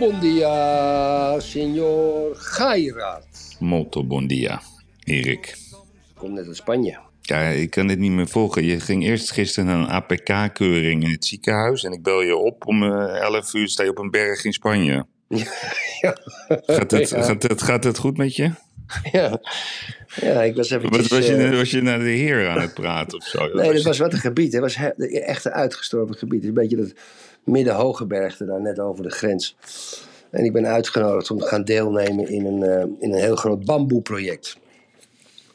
bom dia, senor Gairat. Molto bon dia, Erik. Kom net uit Spanje. Ja, ik kan dit niet meer volgen. Je ging eerst gisteren naar een APK-keuring in het ziekenhuis. En ik bel je op om eh, 11 uur sta je op een berg in Spanje. Ja. Gaat het, ja. gaat het, gaat het goed met je? Ja. ja, ik was eventjes... Was, was, je, eh, was je naar de heer aan het praten of zo? nee, dat was wat een gebied. Het was echt een uitgestorven gebied. Het is een beetje dat midden-hoge daar net over de grens. En ik ben uitgenodigd om te gaan deelnemen in een, eh, in een heel groot bamboeproject.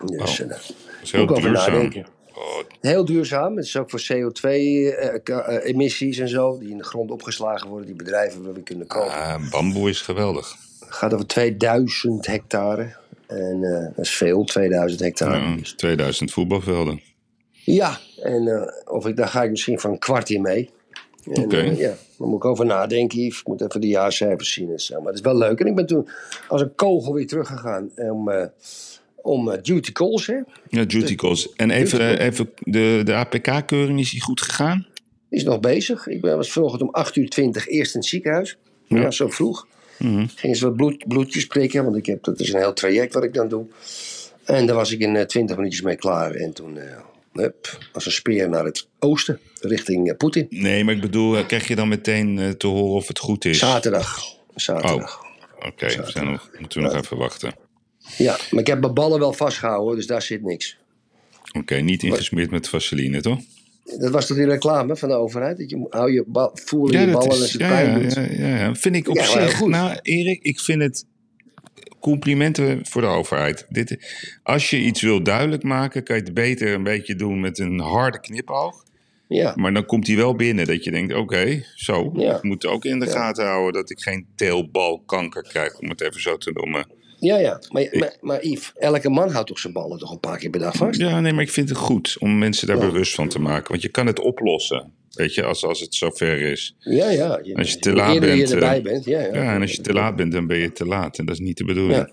Dus Oh, eh, Dat is heel duurzaam. nadenken. Oh, Heel duurzaam. Het is ook voor CO2-emissies en zo, die in de grond opgeslagen worden, die bedrijven willen kunnen kopen. ah, bamboe is geweldig. Het gaat over 2000 hectare. En eh, dat is veel, 2000 hectare. Ja, dus 2000 voetbalvelden. Ja, en eh, of ik, daar ga ik misschien van een kwart in mee. Oké. eh, ja, daar moet ik over nadenken, Yves. Ik moet even de jaarcijfers zien en zo. Maar het is wel leuk. En ik ben toen als een kogel weer teruggegaan om, eh, om eh, duty calls. Hè. Ja, duty calls. En even, even de, de APK-keuring, is die goed gegaan? Is nog bezig. Ik ben- was vanochtend om 8 uur 20 eerst in het ziekenhuis. Ja, zo vroeg. Mhm. Gingen ze wat bloed, bloedjes prikken, want ik heb, dat is een heel traject wat ik dan doe. En daar was ik in eh, 20 minuutjes mee klaar. En toen, als een speer naar het oosten, richting eh, Poetin. Nee, maar ik bedoel, eh, krijg je dan meteen eh, te horen of het goed is? Zaterdag. Zaterdag. Oké, we zijn nog, moeten we nog even wachten. Ja, maar ik heb mijn ballen wel vastgehouden, dus daar zit niks. Oké, niet ingesmeerd met vaseline, toch? Dat was toch die reclame van de overheid? Dat je hou je bal, voel in je ballen dat als het ja, pijn doet. ja, ja, ja. Vind ik op zich. goed. Nou, Erik, ik vind het complimenten voor de overheid. Dit, als je iets wil duidelijk maken, kan je het beter een beetje doen met een harde knipoog. Ja, Maar dan komt hij wel binnen dat je denkt, oké, zo. Ja. Ik moet ook in de Ja. gaten houden dat ik geen teelbalkanker krijg, om het even zo te noemen. Ja, ja. Maar, maar, maar Yves, elke man houdt toch zijn ballen toch een paar keer per dag vast? Ja, nee, maar ik vind het goed om mensen daar Ja. bewust van te maken. Want je kan het oplossen, weet je, als, als het zover is. Ja, ja. Als je te laat bent, je erbij eh, bent, ja, ja. Ja, en als je te laat bent, dan ben je te laat. En dat is niet de bedoeling. Ja.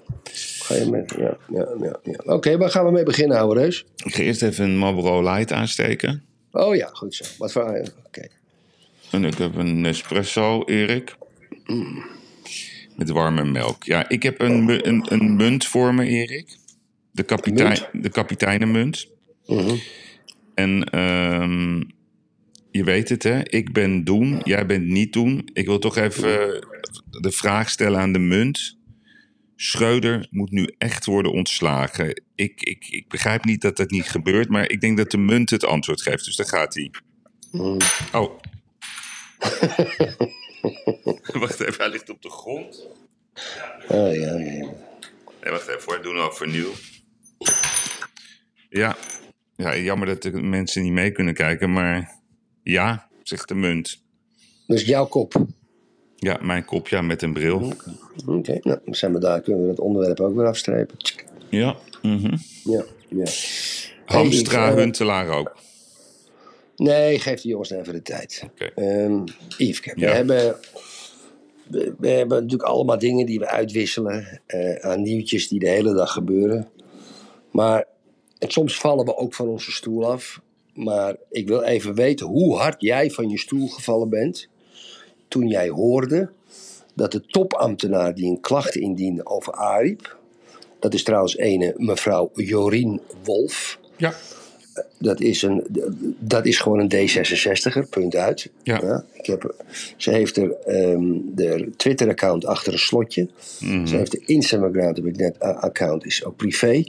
Ga je ja, ja, ja. ja. Oké, waar gaan we mee beginnen, ouwe reus? Ik ga eerst even een Marlboro Light aansteken. Oh ja, goed zo. Wat voor... Oké. En ik heb een Nespresso, Erik. Met warme melk. Ja, ik heb een, een, een munt voor me, Erik. De, kapitein, de kapiteinenmunt. Mhm. En ehm, je weet het, hè? Ik ben doen, jij bent niet doen. Ik wil toch even de vraag stellen aan de munt. Schreuder moet nu echt worden ontslagen. Ik, ik, ik begrijp niet dat dat niet gebeurt, maar ik denk dat de munt het antwoord geeft. Dus daar gaat hij. Mhm. Oh. wacht even, hij ligt op de grond. Oh, ja, ja. Nee, wacht even hoor, doen we overnieuw. Ja. ja, jammer dat de mensen niet mee kunnen kijken, maar ja, zegt de munt. Dus jouw kop. Ja, mijn kop, ja, met een bril. Oké, nou, dan zijn we daar. Kunnen we het onderwerp ook weer afstrepen. Ja. mhm. Ja, ja. Hamstra, Hey, eh, Huntelaar ook. Nee, geef de jongens even de tijd. Oké. Ehm Yves, kijk, we, Ja. hebben, we, we hebben natuurlijk allemaal dingen die we uitwisselen. eh, aan nieuwtjes die de hele dag gebeuren. Maar en soms vallen we ook van onze stoel af. Maar ik wil even weten hoe hard jij van je stoel gevallen bent. toen jij hoorde dat de topambtenaar die een klacht indiende over Ariep. dat is trouwens ene mevrouw Jorien Wolf. Ja. Dat is, een, dat is gewoon een D66er, punt uit. Ja. ik heb, ze heeft er ehm, de Twitter-account achter een slotje. Mhm. Ze heeft de Instagram, heb ik net, a- account is ook privé.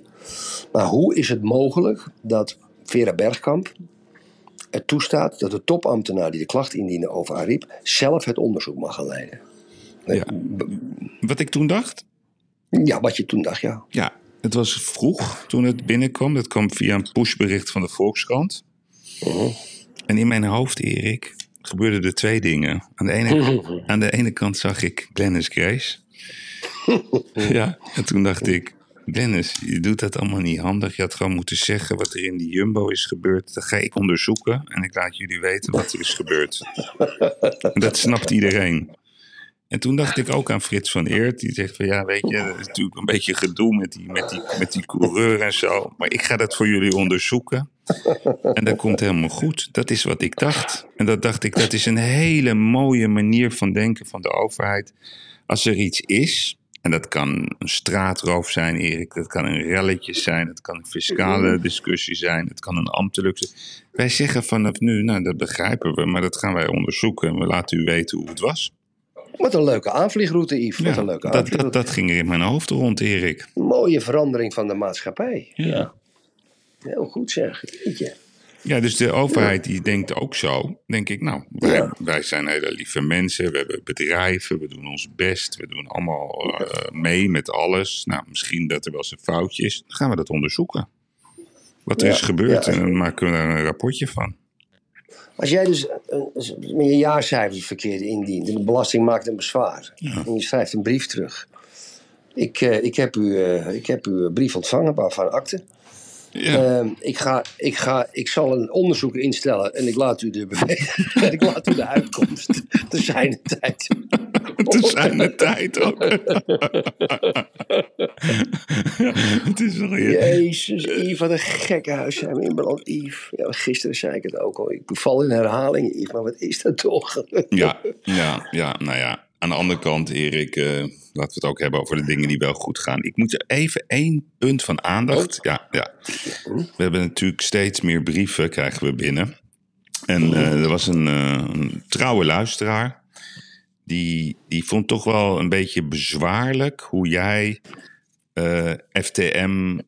Maar hoe is het mogelijk dat Vera Bergkamp het toestaat dat de topambtenaar die de klacht indiende over Ariep zelf het onderzoek mag gaan leiden? Ja. Wat ik toen dacht? Ja, wat je toen dacht, ja. Ja, het was vroeg toen het binnenkwam. Dat kwam via een pushbericht van de Volkskrant. Mhm. En in mijn hoofd, Erik, gebeurden er twee dingen. Aan de ene, aan de ene kant zag ik Glennis Grace. ja, en toen dacht ik, Dennis, je doet dat allemaal niet handig. Je had gewoon moeten zeggen wat er in die Jumbo is gebeurd. Dat ga ik onderzoeken en ik laat jullie weten wat er is gebeurd. dat snapt iedereen. En toen dacht ik ook aan Frits van Eert. Die zegt van ja, weet je, dat is natuurlijk een beetje gedoe met die, met die, met die coureur en zo. Maar ik ga dat voor jullie onderzoeken. En dat komt helemaal goed. Dat is wat ik dacht. En dat dacht ik, dat is een hele mooie manier van denken van de overheid. Als er iets is, en dat kan een straatroof zijn, Erik. Dat kan een relletje zijn. Het kan een fiscale discussie zijn. Het kan een ambtelijk zijn. Wij zeggen vanaf nu, nou dat begrijpen we, maar dat gaan wij onderzoeken. En we laten u weten hoe het was. Wat een leuke aanvliegroute, Yves. Wat een leuke dat, dat, ging er in mijn hoofd rond, Erik. Mooie verandering van de maatschappij. Ja. Heel goed zeg. Jeetje. Ja, dus de overheid die denkt ook zo. Denk ik, nou, wij, Ja. wij zijn hele lieve mensen. We hebben bedrijven, we doen ons best. We doen allemaal eh, mee met alles. Nou, misschien dat er wel eens een foutje is. Dan gaan we dat onderzoeken. Wat er Ja, is gebeurd. En dan maken we daar een rapportje van. Als jij dus eh, eh, met je jaarcijfers verkeerd indient en de belasting maakt een bezwaar en je schrijft een brief terug. Ik, eh, ik, heb, u, eh, ik heb uw brief ontvangen van akte. Ja, Ehm, ik, ga, ik, ga, ik zal een onderzoek instellen en ik laat u de, ik laat u de uitkomst te zijn tijd. te zijn de tijd ook. het is wel. Jezus, Yves, wat een gekke huis zijn we inbeland. Yves, ja, gisteren zei ik het ook al. Ik val in herhaling, Yves, maar wat is dat toch? Ja, ja, ja, nou ja. Aan de andere kant, Erik, eh, laten we het ook hebben over de dingen die wel goed gaan. Ik moet er even één punt van aandacht. Ja, ja. We hebben natuurlijk steeds meer brieven krijgen we binnen. En eh, er was een, eh, een trouwe luisteraar. Die, die vond toch wel een beetje bezwaarlijk hoe jij FTM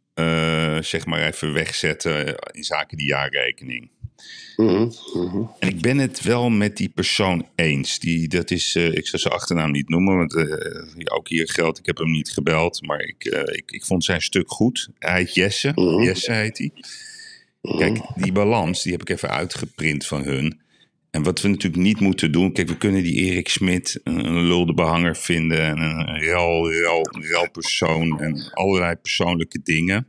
zeg maar even wegzette in zaken die jaarrekening. Mhm, mhm. En ik ben het wel met die persoon eens. Die, dat is, eh, ik zal zijn achternaam niet noemen, want eh, ook hier geldt, ik heb hem niet gebeld. Maar ik, eh, ik, ik vond zijn stuk goed. Hij heet Jesse, Mhm. Jesse heet hij. Kijk, die balans, die heb ik even uitgeprint van hun. En wat we natuurlijk niet moeten doen, kijk, we kunnen die Erik Smit een, een lulde behanger vinden. En een rel, rel, rel persoon en allerlei persoonlijke dingen.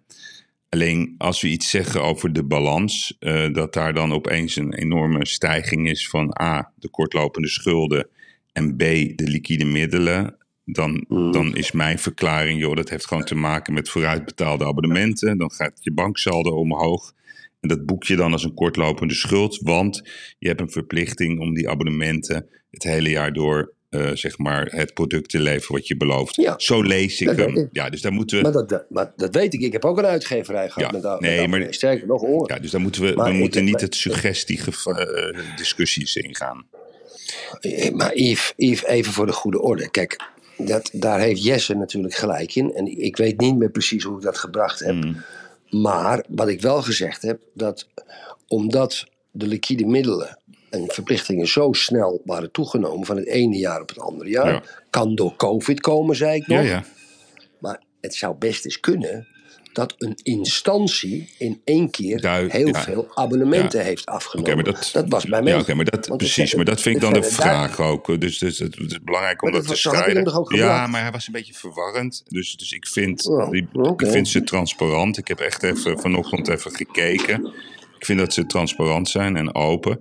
Alleen als we iets zeggen over de balans, eh, dat daar dan opeens een enorme stijging is van A, de kortlopende schulden en B, de liquide middelen. Dan, dan is mijn verklaring, joh, dat heeft gewoon te maken met vooruitbetaalde abonnementen. Dan gaat je banksaldo omhoog. En dat boek je dan als een kortlopende schuld, want je hebt een verplichting om die abonnementen het hele jaar door, eh, zeg maar, het product te leveren wat je belooft. Ja. Zo lees ik Dat- hem. Ja, dus daar moeten we. Maar dat, dat- maar dat weet ik. Ik heb ook een uitgeverij gehad Ja, met dat. nee, maar- Sterker nog, hoor. Ja, dus daar moeten we, Maar we ik- moeten niet maar- het suggestie-discussies ingaan. Eh, Maar Yves, Yves, even voor de goede orde. Kijk, dat, daar heeft Jesse natuurlijk gelijk in. En ik weet niet meer precies hoe ik dat gebracht heb. Mm. Maar wat ik wel gezegd heb, dat omdat de liquide middelen en verplichtingen zo snel waren toegenomen van het ene jaar op het andere jaar, Ja. kan door COVID komen, zei ik nog. Ja, ja. Maar het zou best eens kunnen dat een instantie in één keer heel ja. veel abonnementen Ja. heeft afgenomen. maar dat, was bij mij. Ja, maar dat, precies. Maar dat vind ik dan de vraag ook. Dus, dus het, is belangrijk om Maar dat dat te strijden. Ja, maar hij was een beetje verwarrend. Dus, dus ik, vind, Oh, die- ik vind ze transparant. Ik heb echt even vanochtend even gekeken. Ik vind dat ze transparant zijn en open.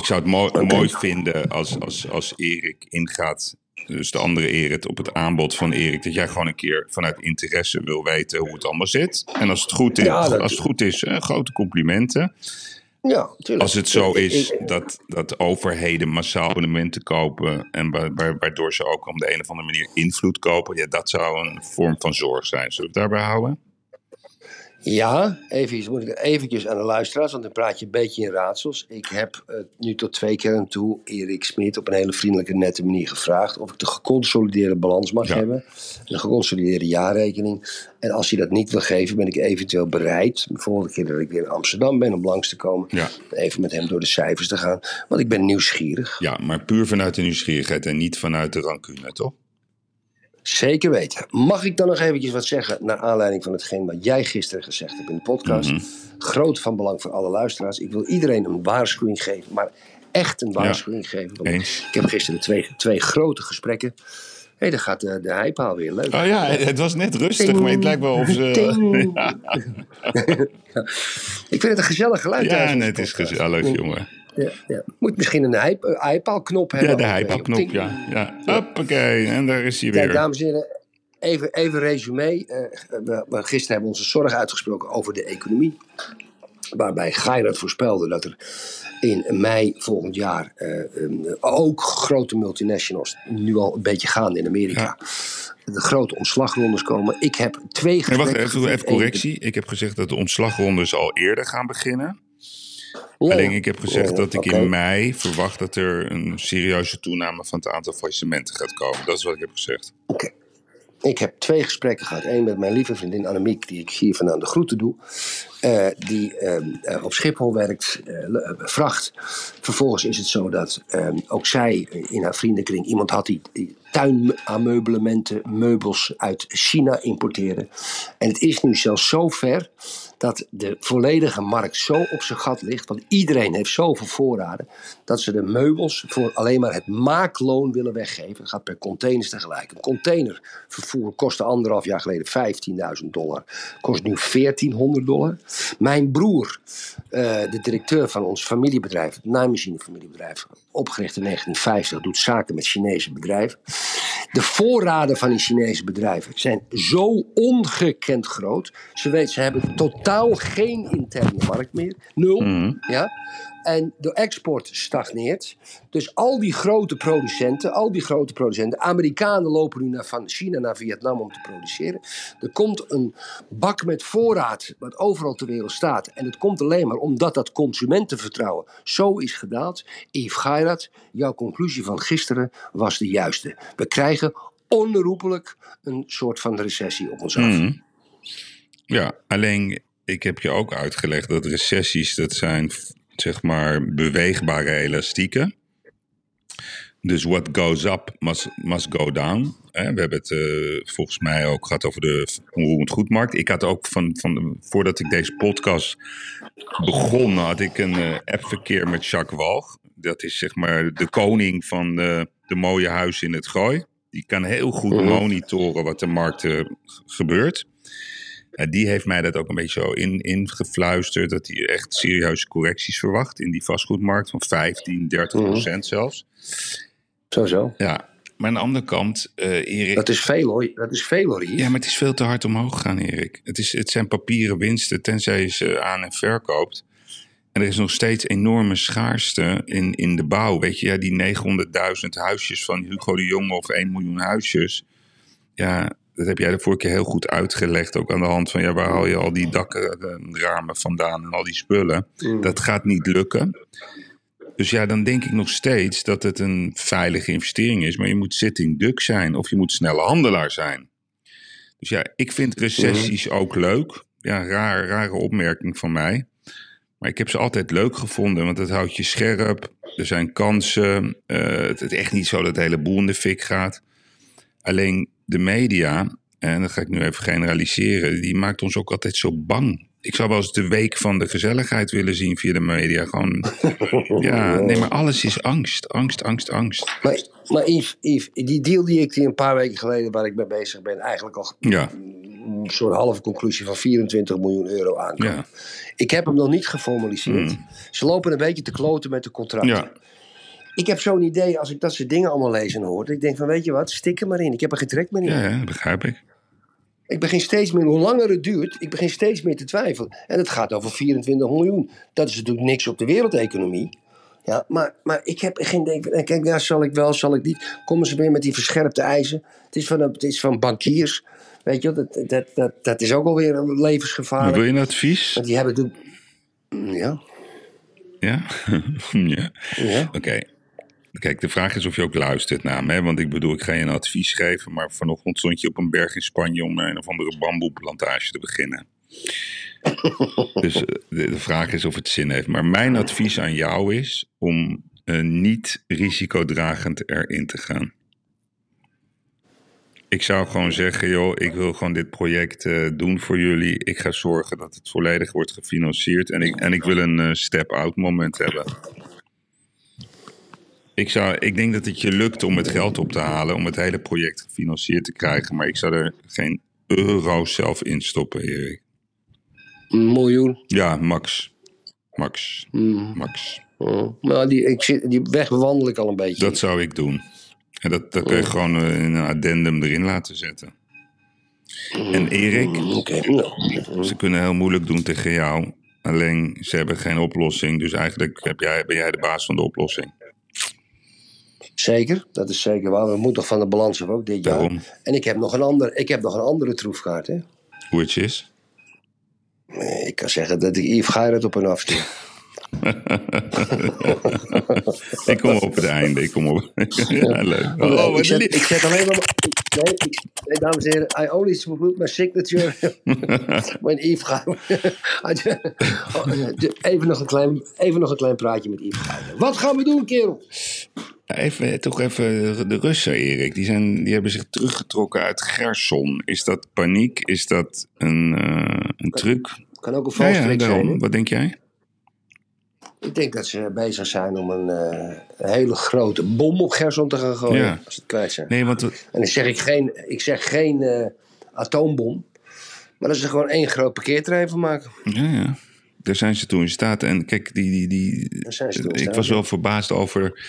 Ik zou het mooi, mooi vinden als, als, als Erik ingaat. Dus de andere Erik op het aanbod van Erik. Dat jij gewoon een keer vanuit interesse wil weten hoe het allemaal zit. En als het goed is, Ja, als het goed is eh, grote complimenten. Ja, tuurlijk. Als het zo is dat, dat overheden massaal abonnementen kopen en wa- wa- waardoor ze ook op de een of andere manier invloed kopen, ja, dat zou een vorm van zorg zijn. Zullen we het daarbij houden? Ja, even moet ik eventjes aan de luisteraars, want dan praat je een beetje in raadsels. Ik heb eh, nu tot twee keer aan toe Erik Smit op een hele vriendelijke, nette manier gevraagd of ik de geconsolideerde balans mag Ja. hebben. Een geconsolideerde jaarrekening. En als hij dat niet wil geven, ben ik eventueel bereid, de volgende keer dat ik weer in Amsterdam ben om langs te komen, Ja. even met hem door de cijfers te gaan. Want ik ben nieuwsgierig. Ja, maar puur vanuit de nieuwsgierigheid en niet vanuit de rancune, toch? Zeker weten. Mag ik dan nog eventjes wat zeggen naar aanleiding van hetgeen wat jij gisteren gezegd hebt in de podcast? Mhm. Groot van belang voor alle luisteraars. Ik wil iedereen een waarschuwing geven, maar echt een waarschuwing geven. Eens. Ik heb gisteren twee, twee grote gesprekken. Hé, hey, daar gaat de, de heipaal weer. Leuk. Oh ja, het was net rustig, Ting. maar het lijkt wel of ze... Ik vind het een gezellig geluid. Ja, nee, het is gezellig, jongen. Ja, ja. Moet misschien een eh, heipaalknop hebben. Ja, de hype-knop, Ting. ja. ja. Hoppakee, en daar is hij Kijk, weer. dames en heren, even, even resume. Eh, we, gisteren hebben we onze zorg uitgesproken over de economie. Waarbij Geirat voorspelde dat er in mei volgend jaar eh, eh, ook grote multinationals, nu al een beetje gaande in Amerika, de grote ontslagrondes komen. Ik heb twee gesprekken wacht even correctie. Ik heb gezegd dat de ontslagrondes al eerder gaan beginnen. Ja, Alleen ik heb gezegd ja, dat ik in mei verwacht dat er een serieuze toename van het aantal faillissementen gaat komen. Dat is wat ik heb gezegd. Oké. Ik heb twee gesprekken gehad. Eén met mijn lieve vriendin Annemiek, die ik hier vandaan de groeten doe. Eh, die ehm, eh, op Schiphol werkt, eh, vracht. Vervolgens is het zo dat ehm, ook zij in haar vriendenkring iemand had die, die meubels uit China importeerde. En het is nu zelfs zo ver dat de volledige markt zo op zijn gat ligt. Want iedereen heeft zoveel voorraden. Dat ze de meubels voor alleen maar het maakloon willen weggeven. Het gaat per containers tegelijk. Een containervervoer kostte anderhalf jaar geleden 15.000 dollar. Kost nu 1400 dollar. Mijn broer, eh, de directeur van ons familiebedrijf, het naaimachine familiebedrijf, opgericht in 1950, doet zaken met Chinese bedrijven. De voorraden van die Chinese bedrijven zijn zo ongekend groot. Ze, weten, ze hebben totaal geen interne markt meer. Nul. Ja? En de export stagneert. Dus al die grote producenten, al die grote producenten, Amerikanen lopen nu naar, van China naar Vietnam om te produceren. Er komt een bak met voorraad, wat overal ter wereld staat. En het komt alleen maar omdat dat consumentenvertrouwen zo is gedaald. Yves Geirat, jouw conclusie van gisteren was de juiste. We krijgen onherroepelijk een soort van recessie op ons af. Mhm. Ja, alleen ik heb je ook uitgelegd dat recessies, dat zijn zeg maar beweegbare elastieken. Dus what goes up must, must go down. We hebben het eh, volgens mij ook gehad over de onroerend goedmarkt. Ik had ook van, van voordat ik deze podcast begon, had ik een eh, appverkeer met Jacques Walg. Dat is zeg maar de koning van de, de mooie huizen in het gooi. Die kan heel goed Mhm. monitoren wat de markt eh, gebeurt. Ja, die heeft mij dat ook een beetje zo in, ingefluisterd. Dat hij echt serieuze correcties verwacht in die vastgoedmarkt. Van 15, 30 procent zelfs. Zo, zo. Ja, maar aan de andere kant, eh Erik. Dat is veel hoor. Dat is veel hoor. Ja, maar het is veel te hard omhoog gegaan, Erik. Het, is, het zijn papieren winsten, tenzij je ze aan- en verkoopt. En er is nog steeds enorme schaarste in, in de bouw. Weet je, ja, die 900.000 huisjes van Hugo de Jonge of 1 miljoen huisjes. Ja, dat heb jij de vorige keer heel goed uitgelegd. Ook aan de hand van, ja, waar haal je al die dakramen vandaan en al die spullen. Dat gaat niet lukken. Dus ja, dan denk ik nog steeds dat het een veilige investering is. Maar je moet sitting duck zijn of je moet snelle handelaar zijn. Dus ja, ik vind recessies ook leuk. Ja, raar, rare opmerking van mij. Maar ik heb ze altijd leuk gevonden, want het houdt je scherp. Er zijn kansen. Eh, het is echt niet zo dat de hele boel in de fik gaat. Alleen de media, en dat ga ik nu even generaliseren, die maakt ons ook altijd zo bang. Ik zou wel eens de week van de gezelligheid willen zien via de media. Gewoon, ja, nee, maar alles is angst. Angst, angst, angst. Maar, maar Yves, Yves, die deal die ik die een paar weken geleden waar ik mee bezig ben, eigenlijk al Ja, een soort halve conclusie van 24 miljoen euro aan. ja, Ik heb hem nog niet geformaliseerd. Ze lopen een beetje te kloten met de contracten. ja. Ik heb zo'n idee, als ik dat soort dingen allemaal lees en hoor, ik denk van weet je wat, stik er maar in. Ik heb er geen trek meer in. Ja, begrijp ik. Ik begin steeds meer, hoe langer het duurt, ik begin steeds meer te twijfelen. En het gaat over 24 miljoen. Dat is natuurlijk niks op de wereldeconomie. Ja, maar, maar ik heb geen denk van, eh, kijk, daar zal ik wel, zal ik niet. Komen ze weer met die verscherpte eisen. Het is van, het is van bankiers. Weet je, dat, dat, dat, dat is ook alweer Maar levensgevaarlijk. wil je een advies? Want die hebben natuurlijk... Ja, Ja? ja. ja. Oké. Kijk, de vraag is of je ook luistert naar me. Hè? Want ik bedoel, ik ga je een advies geven. Maar vanochtend stond je op een berg in Spanje om een of andere bamboeplantage te beginnen. dus eh, de, de vraag is of het zin heeft. Maar mijn advies aan jou is om eh, niet risicodragend erin te gaan. Ik zou gewoon zeggen, joh, ik wil gewoon dit project eh, doen voor jullie. Ik ga zorgen dat het volledig wordt gefinancierd. En ik, en ik wil een step-out moment hebben. Ik, zou, ik denk dat het je lukt om het geld op te halen, om het hele project gefinancierd te krijgen. Maar ik zou er geen euro zelf in stoppen, Erik. Een miljoen. Ja, max. Max. Mm. Max. Mm. Maar die, ik die weg bewandel ik al een beetje. Dat zou ik doen. En dat, dat kun je gewoon eh, in een addendum erin laten zetten. En Erik, Oké. Nou, ze kunnen heel moeilijk doen tegen jou. Alleen ze hebben geen oplossing. Dus eigenlijk heb jij, ben jij de baas van de oplossing. Zeker, dat is zeker waar. We moeten toch van de balans af ook dit jaar. Daarom. En ik heb nog een, ander, ik heb nog een andere troefkaart. Hè? Which is? Eh, Ik kan zeggen dat ik Yves Geirat op een afstuur. Ik kom op het einde. Ik kom op. ja, leuk. Oh, ik, zet, ik zet alleen maar... ik- Nee, ik, nee, dames en heren, I only put my signature when Yves even, nog een klein, even nog een klein praatje met Yves. Wat gaan we doen, kerel? Even, toch even de Russen, Erik. Die, zijn, die hebben zich teruggetrokken uit Gerson. Is dat paniek? Is dat een, eh, een truc? Kan ook een Ja, ja, valstrik zijn. hè? Wat denk jij? Ik denk dat ze bezig zijn om een, eh, een hele grote bom op Gerson te gaan gooien. Ja. Als ze het kwijt zijn. Nee, want En dan zeg ik geen, ik zeg geen eh, atoombom. Maar dat ze er gewoon één groot parkeerterrein van maken. ja, ja. daar zijn ze toen in staat. En kijk, die, die, die, Daar zijn ze toen in ik was wel verbaasd over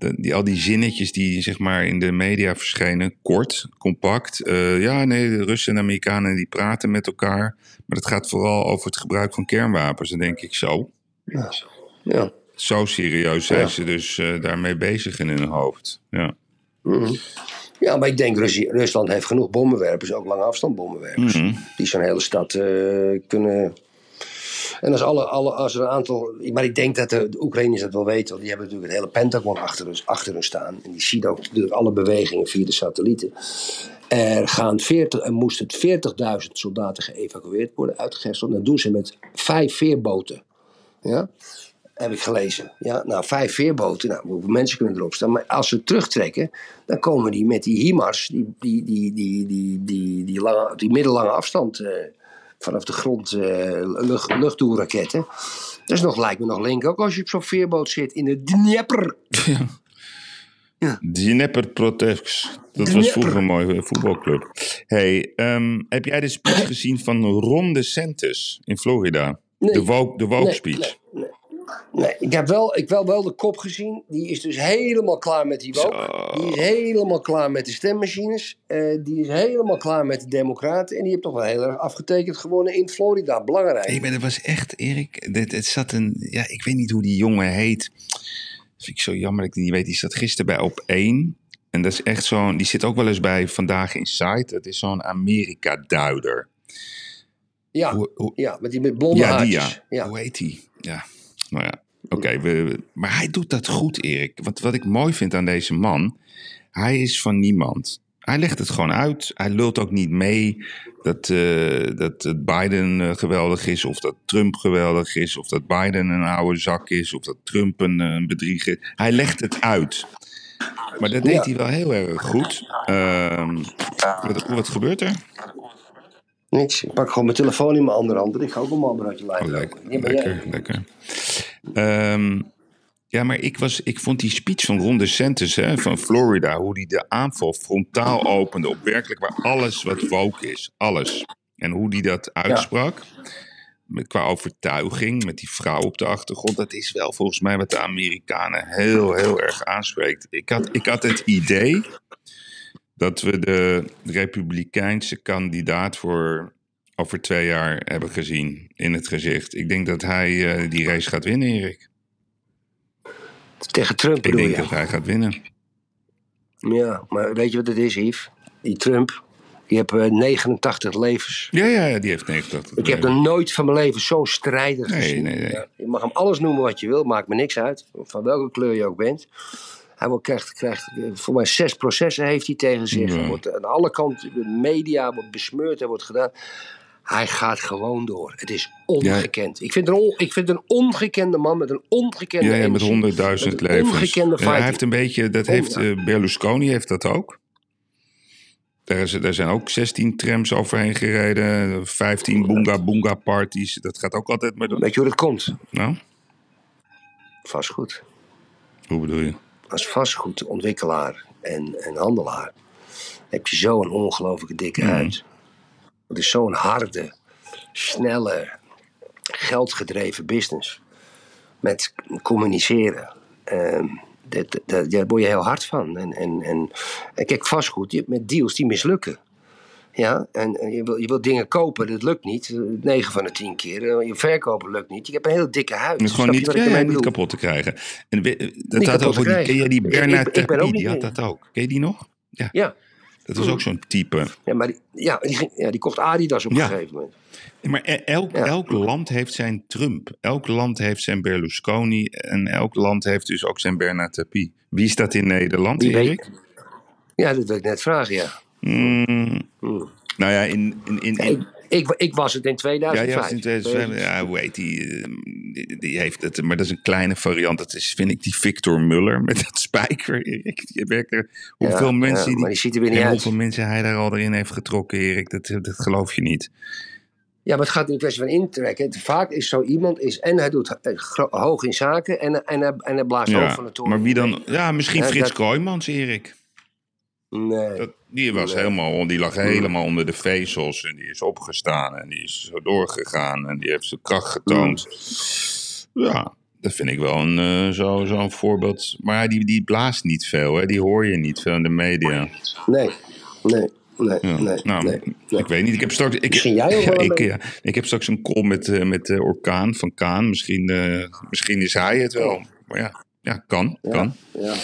de, die, al die zinnetjes die zeg maar in de media verschenen. Kort, compact. Eh, ja, nee, de Russen en Amerikanen die praten met elkaar. Maar het gaat vooral over het gebruik van kernwapens. Dan denk ik zo. Ja. ja. Zo serieus zijn Ja. ze dus eh, daarmee bezig in hun hoofd. Ja. Mhm. Ja, maar ik denk Rusland heeft genoeg bommenwerpers, ook lange afstand bommenwerpers. Mhm. Die zo'n hele stad eh, kunnen. En als, alle, alle, als er een aantal. Maar ik denk dat de, de Oekraïners dat wel weten, want die hebben natuurlijk het hele Pentagon achter, ons, achter hun staan. En die zien ook natuurlijk alle bewegingen via de satellieten. Er, gaan 40, er moesten 40.000 soldaten geëvacueerd worden uit Gerson. Dat doen ze met vijf veerboten. Ja? Heb ik gelezen. Ja, nou, vijf veerboten. Nou, hoeveel mensen kunnen erop staan? Maar als ze terugtrekken, dan komen die met die HIMARS, die, die, die, die, die, die, die, lange, die middellange afstand eh, vanaf de grond eh lucht, luchtdoelraketten. Dat is nog, lijkt me nog link ook als je op zo'n veerboot zit in de Dnieper. Dnieper-Proteks. Dat was Dnieper. vroeger een mooie voetbalclub. Hey, ehm, heb jij de speech gezien van Ron DeSantis in Florida? Nee. De woke, de woke Nee, speech. nee, nee. Ik heb wel, ik wel, wel de kop gezien. Die is dus helemaal klaar met die woke. Die is helemaal klaar met de stemmachines. Eh, die is helemaal klaar met de democraten. En die heeft toch wel heel erg afgetekend gewonnen in Florida. Belangrijk. Nee, maar dat was echt, Erik. Het, het zat een. Ja, ik weet niet hoe die jongen heet. Dat vind ik zo jammer dat ik die niet weet. Die zat gisteren bij op 1. En dat is echt zo'n. Die zit ook wel eens bij Vandaag Inside. Dat is zo'n Amerika-duider. ja, Hoe- hoe- ja, met die met blonde Ja, die ja. Hoe heet die? Ja, nou ja. Oké, we- maar hij doet dat goed, Erik. Want wat ik mooi vind aan deze man, hij is van niemand. Hij legt het gewoon uit. Hij lult ook niet mee dat, eh, dat Biden eh, geweldig is, of dat Trump geweldig is, of dat Biden een oude zak is, of dat Trump een, een bedrieger is. Hij legt het uit. Maar dat deed Ja. hij wel heel erg goed. Ehm, wat, wat gebeurt er? Niks. Ik pak gewoon mijn telefoon in mijn andere hand. Ik ga ook een man uit je lijn. Oh, lekker, Ja, lekker, lekker. Ehm, ja, maar ik, was, ik vond die speech van Ron DeSantis hè, van Florida... hoe die de aanval frontaal opende op werkelijk waar alles wat woke is. Alles. En hoe die dat uitsprak, met, qua overtuiging, met die vrouw op de achtergrond... dat is wel volgens mij wat de Amerikanen heel, heel erg aanspreekt. Ik had, ik had het idee dat we de republikeinse kandidaat voor over twee jaar hebben gezien in het gezicht. Ik denk dat hij eh, die race gaat winnen, Erik. Tegen Trump Ik bedoel denk je? dat hij gaat winnen. Ja, maar weet je wat het is, Yves? Die Trump, die heeft eh, 89 levens. Ja, ja, ja, die heeft 89. Ik heb nog nooit van mijn leven zo'n strijder Nee, gezien. nee, nee. Ja, je mag hem alles noemen wat je wil, maakt me niks uit. Van welke kleur je ook bent. Hij wordt, krijgt, krijgt eh, voor mij zes processen heeft hij tegen zich. Wordt aan alle kanten, de media wordt besmeurd, er wordt gedaan. Hij gaat gewoon door. Het is ongekend. Ik, vind een ik vind een ongekende man met een ongekende Ja, ja, met honderdduizend levens. Ongekende Ja, hij heeft een beetje, dat heeft eh, Berlusconi heeft dat ook. Daar, is, daar zijn ook 16 trams overheen gereden, 15 boonga boonga parties. Dat gaat ook altijd met. Weet je hoe dat komt? Nou, Vast goed. hoe bedoel je? Als vastgoedontwikkelaar en, en handelaar heb je zo'n ongelooflijke dikke Mhm. huid. Het is zo'n harde, snelle, geldgedreven business. Met communiceren. Ehm, dat, dat, daar word je heel hard van. En, en, en, en kijk, vastgoed, je hebt met deals die mislukken. Ja, en, je, wil, je wil dingen kopen, dat lukt niet. 9 van de 10 keer. Eh, Je verkopen lukt niet. Je hebt een hele dikke huid. Is gewoon niet, ja, ja, ermee niet kapot te krijgen. En we- dat had ook die, ken jij die. Bernard Ik-? Die had dat ook. Ken je die nog? Ja, Ja, dat was ook zo'n type. ja maar die, ja, die, ja, die kocht Adidas op een gegeven moment. Maar e- elk, elk land heeft zijn Trump. Elk land heeft zijn Berlusconi. En elk land heeft dus ook zijn Bernard Tapie. Wie is dat in Nederland, Erik? Ja, dat wil ik net vragen, ja. Mm, Hmm. nou ja, in... in, in, in- Ik, ik, ik was het in ja, 2005. ja, in 2005, ja, hoe heet die, eh, die? Die heeft het, maar dat is een kleine variant. Dat is, vind ik, die Victor Muller met dat spijker, Erik. Die werkt er, hoeveel Ja, mensen... ja, die, maar die ziet er weer niet en uit. hoeveel mensen hij daar al erin heeft getrokken, Erik. Dat, dat geloof je niet. Ja, maar het gaat in kwestie van intrekken. Vaak is zo iemand, is, en hij doet eh, hoog in zaken en, en, hij, en hij blaast over van de toren. maar wie dan? Ja, misschien Ja, Frits dat- Kooijmans, Erik. Nee. Dat, die, was Nee. helemaal, die lag helemaal onder de vezels en die is opgestaan en die is zo doorgegaan en die heeft zijn kracht getoond. Ja, dat vind ik wel een, eh, zo, zo'n voorbeeld. Maar die, die blaast niet veel, hè? die hoor je niet veel in de media. Nee, nee, nee, Ja. nee. nou, nee, nee. ik weet niet. Ik heb straks, ik, Misschien jij ook ja, wel ik, een ja, ik heb straks een call met, eh, met de orkaan van Kaan. Misschien, eh, misschien is hij het wel. Maar ja, ja kan. Kan. Ja,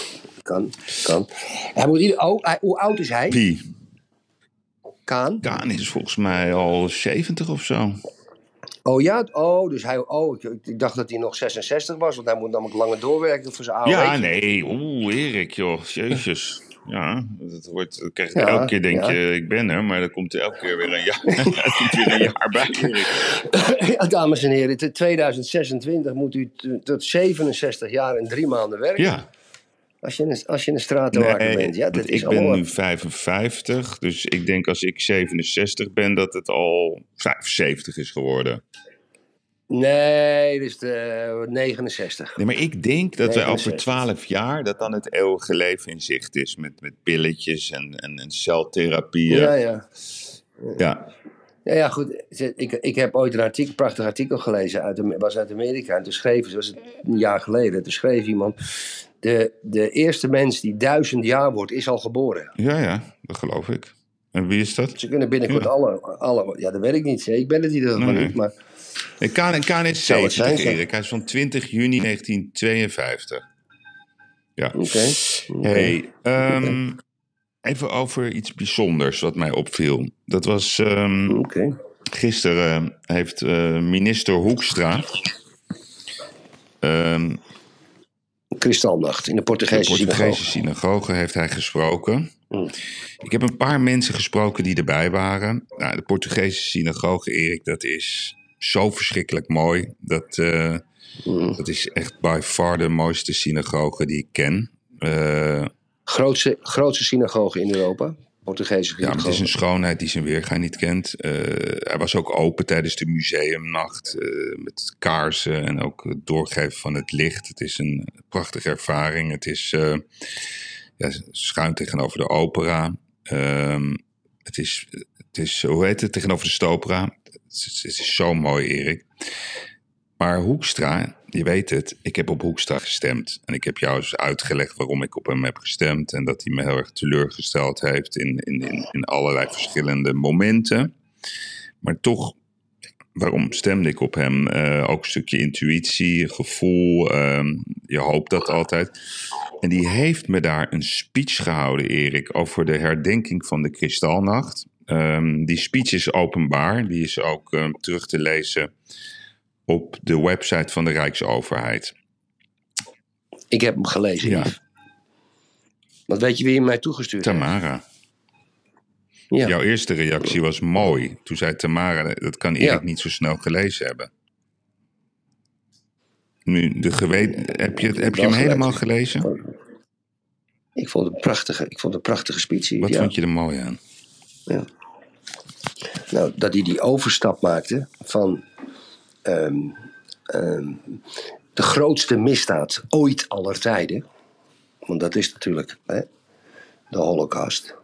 kan, kan. Hij moet ieder, oh, hij- hoe oud is hij? Pie. Kaan? Kaan is volgens mij al 70 of zo. Oh ja, oh, dus hij, oh, ik, ik dacht dat hij nog 66 was, want hij moet namelijk langer doorwerken voor zijn AOW. Ja, nee. Oeh, Erik, joh. Jezus. Ja, dat wordt, dat krijg je Ja, elke keer denk ja. je, ik ben er, maar dan komt er elke keer weer een jaar, er komt weer een jaar bij. Erik. Ja, dames en heren, in 2026 moet u tot 67 jaar en drie maanden werken. Ja, Als je een, als je een stratenmaker nee, bent. Ja, dat is ik ben nu 55, dus ik denk als ik 67 ben dat het al 75 is geworden. Nee, is de 69. Nee, maar ik denk dat we over 69. 12 jaar dat dan het eeuwige leven in zicht is met, met pilletjes en, en, en celtherapieën. Ja, Ja, ja. ja. Ja, goed. Ik, ik heb ooit een artikel, prachtig artikel gelezen. Uit, was uit Amerika. En toen schreef, was het een jaar geleden, toen schreef iemand... De, de eerste mens die duizend jaar wordt, is al geboren. ja, ja, dat geloof ik. En wie is dat? Ze kunnen binnenkort Ja. alle, alle... Ja, dat weet ik niet. Ik ben het Nee. niet. Maar is Zou het 70, zijn. Erik. Hij is van 20 juni 1952. Ja. oké. Hey, ehm, even over iets bijzonders wat mij opviel. Dat was ehm, Oké. gisteren heeft eh, minister Hoekstra... ehm, Kristalnacht in de de Portugese Portugese synagoge. synagoge heeft hij gesproken. Mm. Ik heb een paar mensen gesproken die erbij waren. Nou, de Portugese synagoge, Erik, dat is zo verschrikkelijk mooi. Dat, eh, Mm. dat is echt by far de mooiste synagoge die ik ken. Eh, Grootste, grootste synagoge in Europa. Portugese ja, het is een schoonheid die zijn weerga niet kent. Eh, hij was ook open tijdens de museumnacht eh, met kaarsen en ook het doorgeven van het licht. Het is een prachtige ervaring. Het is eh, ja, schuin tegenover de opera. Ehm, het, is, het is, hoe heet het, tegenover de stopera. Het is, het is zo mooi, Erik. Maar Hoekstra, je weet het, ik heb op Hoekstra gestemd. En ik heb jou eens uitgelegd waarom ik op hem heb gestemd. En dat hij me heel erg teleurgesteld heeft in, in, in, allerlei verschillende momenten. Maar toch, waarom stemde ik op hem? Eh, ook een stukje intuïtie, gevoel. ehm, je hoopt dat altijd. En die heeft me daar een speech gehouden, Erik, over de herdenking van de Kristalnacht. Ehm, die speech is openbaar. Die is ook ehm, terug te lezen op de website van de Rijksoverheid. Ik heb hem gelezen. Ja. Want weet je wie hem mij toegestuurd heeft? Tamara, Ja. jouw eerste reactie was mooi. Toen zei Tamara, dat kan Erik Ja. niet zo snel gelezen hebben. Nu, de geweten, heb je, heb je hem helemaal gelezen. Ik vond het prachtige, ik vond het prachtige speech. Wat ja. vond je er mooi aan? Nou, dat hij die overstap maakte van ehm, ehm, de grootste misdaad ooit aller tijden. want dat is natuurlijk hè, de holocaust.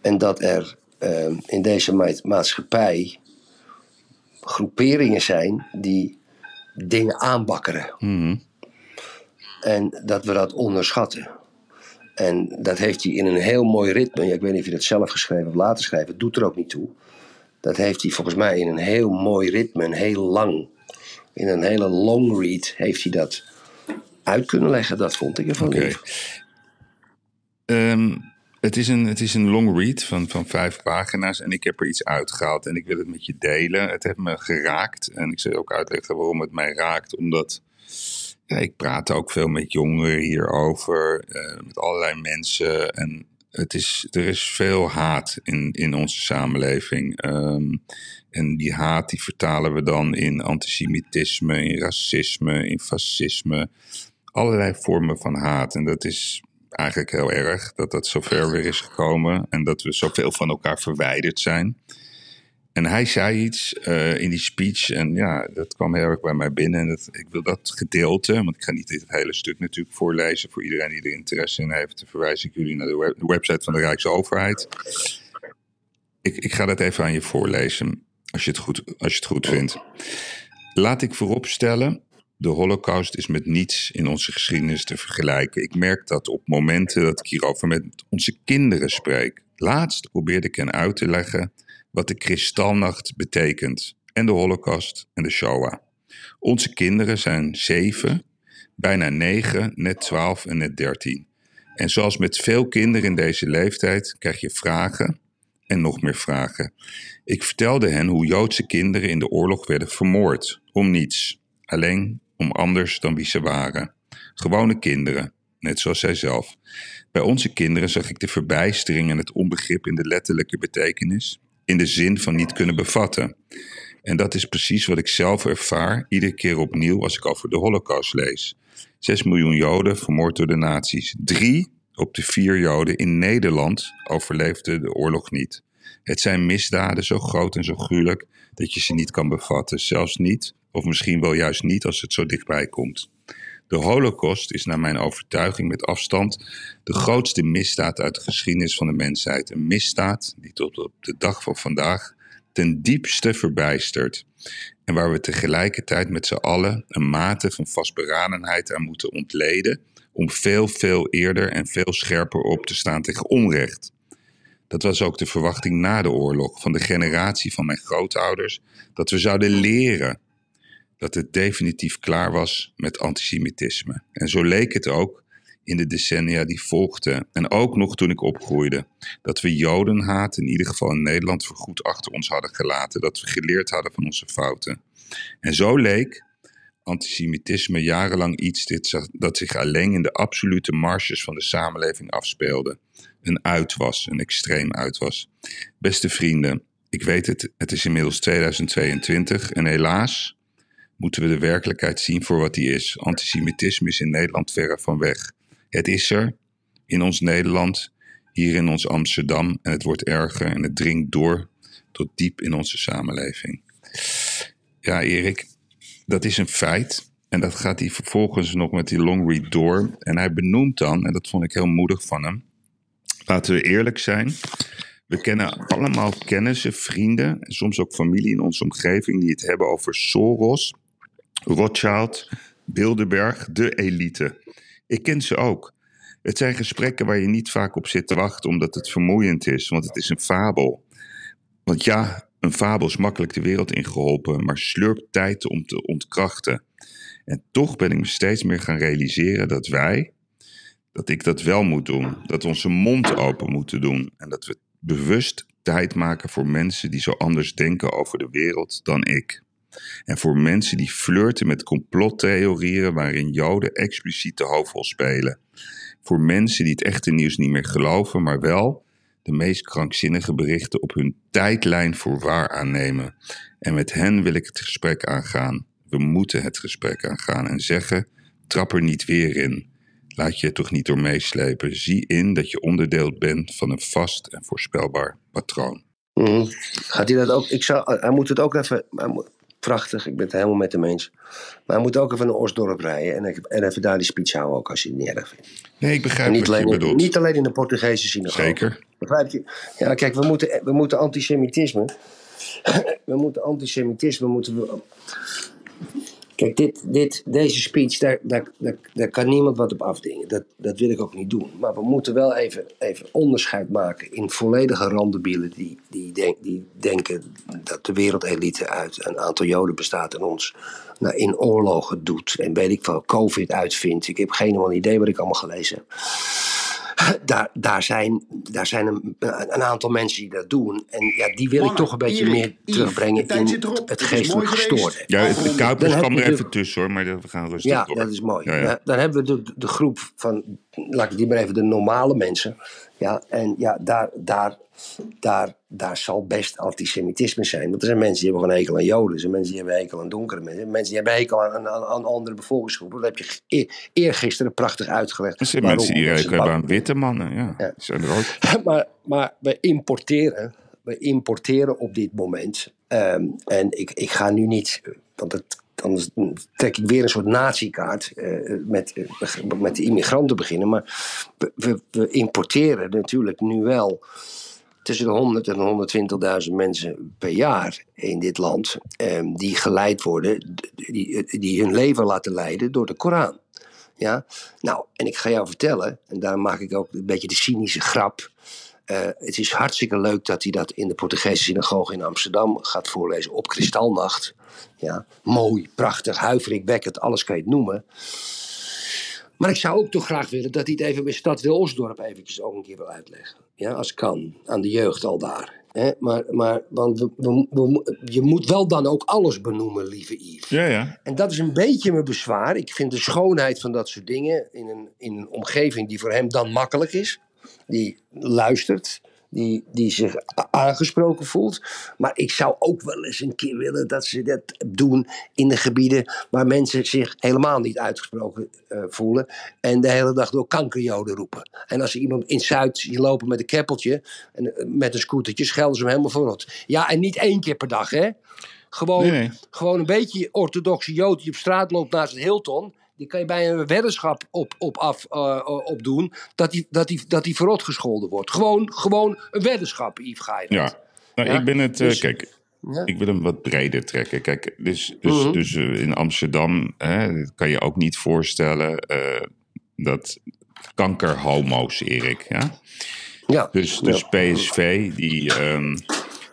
En dat er ehm, in deze maatschappij groeperingen zijn die dingen aanbakkeren. Mhm. En dat we dat onderschatten. En dat heeft hij in een heel mooi ritme. Ja, ik weet niet of je dat zelf geschreven of later schrijven. Het doet er ook niet toe. Dat heeft hij volgens mij in een heel mooi ritme, een heel lang. In een hele long read heeft hij dat uit kunnen leggen. Dat vond ik ervan. Oké. Ehm, het, is een, het is een long read van, van vijf pagina's en ik heb er iets uitgehaald en ik wil het met je delen. Het heeft me geraakt en ik zal ook uitleggen waarom het mij raakt. Omdat ja, ik praat ook veel met jongeren hierover, uh, met allerlei mensen. En het is, er is veel haat in, in onze samenleving. Ehm, en die haat die vertalen we dan in antisemitisme, in racisme, in fascisme. Allerlei vormen van haat. En dat is eigenlijk heel erg dat dat zover weer is gekomen. En dat we zoveel van elkaar verwijderd zijn. En hij zei iets uh, in die speech en ja, dat kwam heel erg bij mij binnen. En dat, ik wil dat gedeelte, want ik ga niet dit hele stuk natuurlijk voorlezen. Voor iedereen die er interesse in heeft, verwijs ik jullie naar de website van de Rijksoverheid. Ik, ik ga dat even aan je voorlezen, als je, het goed, als je het goed vindt. Laat ik vooropstellen, de holocaust is met niets in onze geschiedenis te vergelijken. Ik merk dat op momenten dat ik hierover met onze kinderen spreek. Laatst probeerde ik hen uit te leggen wat de kristalnacht betekent en de holocaust en de Shoah. Onze kinderen zijn zeven, bijna negen, net twaalf en net dertien. En zoals met veel kinderen in deze leeftijd krijg je vragen en nog meer vragen. Ik vertelde hen hoe Joodse kinderen in de oorlog werden vermoord, om niets, alleen om anders dan wie ze waren. Gewone kinderen, net zoals zij zelf. Bij onze kinderen zag ik de verbijstering en het onbegrip in de letterlijke betekenis in de zin van niet kunnen bevatten. En dat is precies wat ik zelf ervaar iedere keer opnieuw als ik over de Holocaust lees. Zes miljoen Joden vermoord door de nazi's. Drie op de vier Joden in Nederland overleefden de oorlog niet. Het zijn misdaden zo groot en zo gruwelijk dat je ze niet kan bevatten. Zelfs niet, of misschien wel juist niet als het zo dichtbij komt. De Holocaust is naar mijn overtuiging met afstand de grootste misdaad uit de geschiedenis van de mensheid. Een misdaad die tot op de dag van vandaag ten diepste verbijstert. En waar we tegelijkertijd met z'n allen een mate van vastberadenheid aan moeten ontleden. om veel, veel eerder en veel scherper op te staan tegen onrecht. Dat was ook de verwachting na de oorlog van de generatie van mijn grootouders, dat we zouden leren dat het definitief klaar was met antisemitisme. En zo leek het ook in de decennia die volgden. En ook nog toen ik opgroeide. Dat we jodenhaat, in ieder geval in Nederland, voorgoed achter ons hadden gelaten. Dat we geleerd hadden van onze fouten. En zo leek antisemitisme jarenlang iets dit, dat zich alleen in de absolute marges van de samenleving afspeelde. Een uitwas, een extreem uitwas. Beste vrienden, ik weet het, het is inmiddels 2022 en helaas moeten we de werkelijkheid zien voor wat die is. Antisemitisme is in Nederland verre van weg. Het is er, in ons Nederland, hier in ons Amsterdam, en het wordt erger en het dringt door tot diep in onze samenleving. Ja, Erik, dat is een feit. En dat gaat hij vervolgens nog met die long read door. En hij benoemt dan, en dat vond ik heel moedig van hem. Laten we eerlijk zijn. We kennen allemaal kennissen, vrienden en soms ook familie in onze omgeving die het hebben over Soros Rothschild, Bilderberg, de elite. Ik ken ze ook. Het zijn gesprekken waar je niet vaak op zit te wachten omdat het vermoeiend is, want het is een fabel. Want ja, een fabel is makkelijk de wereld ingeholpen, maar slurpt tijd om te ontkrachten. En toch ben ik me steeds meer gaan realiseren dat wij, dat ik dat wel moet doen. Dat we onze mond open moeten doen. En dat we bewust tijd maken voor mensen die zo anders denken over de wereld dan ik. En voor mensen die flirten met complottheorieën waarin Joden expliciet de hoofdrol spelen. Voor mensen die het echte nieuws niet meer geloven, maar wel de meest krankzinnige berichten op hun tijdlijn voor waar aannemen. En met hen wil ik het gesprek aangaan. We moeten het gesprek aangaan en zeggen: trap er niet weer in. Laat je er toch niet door meeslepen. Zie in dat je onderdeel bent van een vast en voorspelbaar patroon. Mhm. Gaat hij dat ook? Ik zou, hij moet het ook even prachtig. Ik ben het helemaal met hem eens. Maar hij moet ook even naar Osdorp rijden. En, even- en even daar die speech houden ook, als je het niet erg vindt. Nee, ik begrijp niet wat je alleen, bedoelt. niet alleen in de Portugese synagoge. Zeker. Begrijp je? Ja, kijk, we moeten, we moeten antisemitisme. We moeten antisemitisme. Moeten we, kijk, dit, dit, deze speech, daar, daar, kan niemand wat op afdingen. Dat, dat wil ik ook niet doen. Maar we moeten wel even, even onderscheid maken in volledige randebielen die, die, denk, die denken dat de wereldelite uit een aantal Joden bestaat en ons nou, in oorlogen doet. En weet ik wel, COVID uitvindt. Ik heb geen idee wat ik allemaal gelezen heb daar, daar zijn, daar zijn een, een aantal mensen die dat doen. En ja, die wil ik toch een beetje Erik, meer terugbrengen in het Het is geestelijk gestoorde. Ja, het- de. Kuipers kwam er even tussen hoor, maar we gaan rustig Ja, door. dat is mooi. Ja, ja. Ja, dan hebben we de, de groep van, laat ik die maar even, de normale mensen. Ja, en ja, daar, daar, daar, daar zal best antisemitisme zijn. Want er zijn mensen die hebben gewoon hekel aan Joden. Er zijn mensen die hebben hekel aan donkere mensen. Mensen die hebben hekel aan, aan, aan andere bevolkingsgroepen. Dat heb je e- eergisteren prachtig uitgelegd. Er zijn waarom. mensen die rekenen bang- aan witte mannen. Ja, Ja. Zijn er ook. maar, maar we importeren, we importeren op dit moment. ehm, en ik, ik ga nu niet, want het, anders trek ik weer een soort naziekaart eh, met, eh, met de immigranten beginnen. Maar we, we, importeren natuurlijk nu wel tussen de 100 en 120.000 mensen per jaar in dit land. ehm, die geleid worden, die, die hun leven laten leiden door de Koran. Ja, nou, en ik ga jou vertellen, en daar maak ik ook een beetje de cynische grap. eh, het is hartstikke leuk dat hij dat in de Portugese synagoge in Amsterdam gaat voorlezen op Kristalnacht. Ja, mooi, prachtig, huiveringwekkend, alles kan je het noemen. Maar ik zou ook toch graag willen dat hij het even bij Stad Wilsdorp eventjes ook een keer wil uitleggen. Ja, als kan, aan de jeugd al daar. Hè? Maar, maar want we, we, we- je moet wel dan ook alles benoemen, lieve Yves. Ja, ja. En dat is een beetje mijn bezwaar. Ik vind de schoonheid van dat soort dingen in een, in een omgeving die voor hem dan makkelijk is. Die luistert, die, die zich aangesproken voelt. Maar ik zou ook wel eens een keer willen dat ze dat doen in de gebieden waar mensen zich helemaal niet uitgesproken eh, voelen. En de hele dag door kankerjoden roepen. En als iemand in Zuid zien lopen met een keppeltje en eh, met een scootertje, schelden ze hem helemaal voor rot. Ja, en niet één keer per dag, hè? Gewoon, Nee, nee. gewoon een beetje orthodoxe Jood die op straat loopt naast het Hilton. Die kan je bij een weddenschap op, op, af, eh, op doen. Dat die, dat, die, dat die verrot gescholden wordt. Gewoon, gewoon een weddenschap, Yves Geijer. Ja. Nou, Ja, ik ben het... eh, dus- kijk, Ja. ik wil hem wat breder trekken. Kijk, dus, dus, Mhm. dus eh, in Amsterdam hè, kan je ook niet voorstellen eh, dat kankerhomo's, Erik. Ja? Ja. Dus, dus PSV, die, ehm,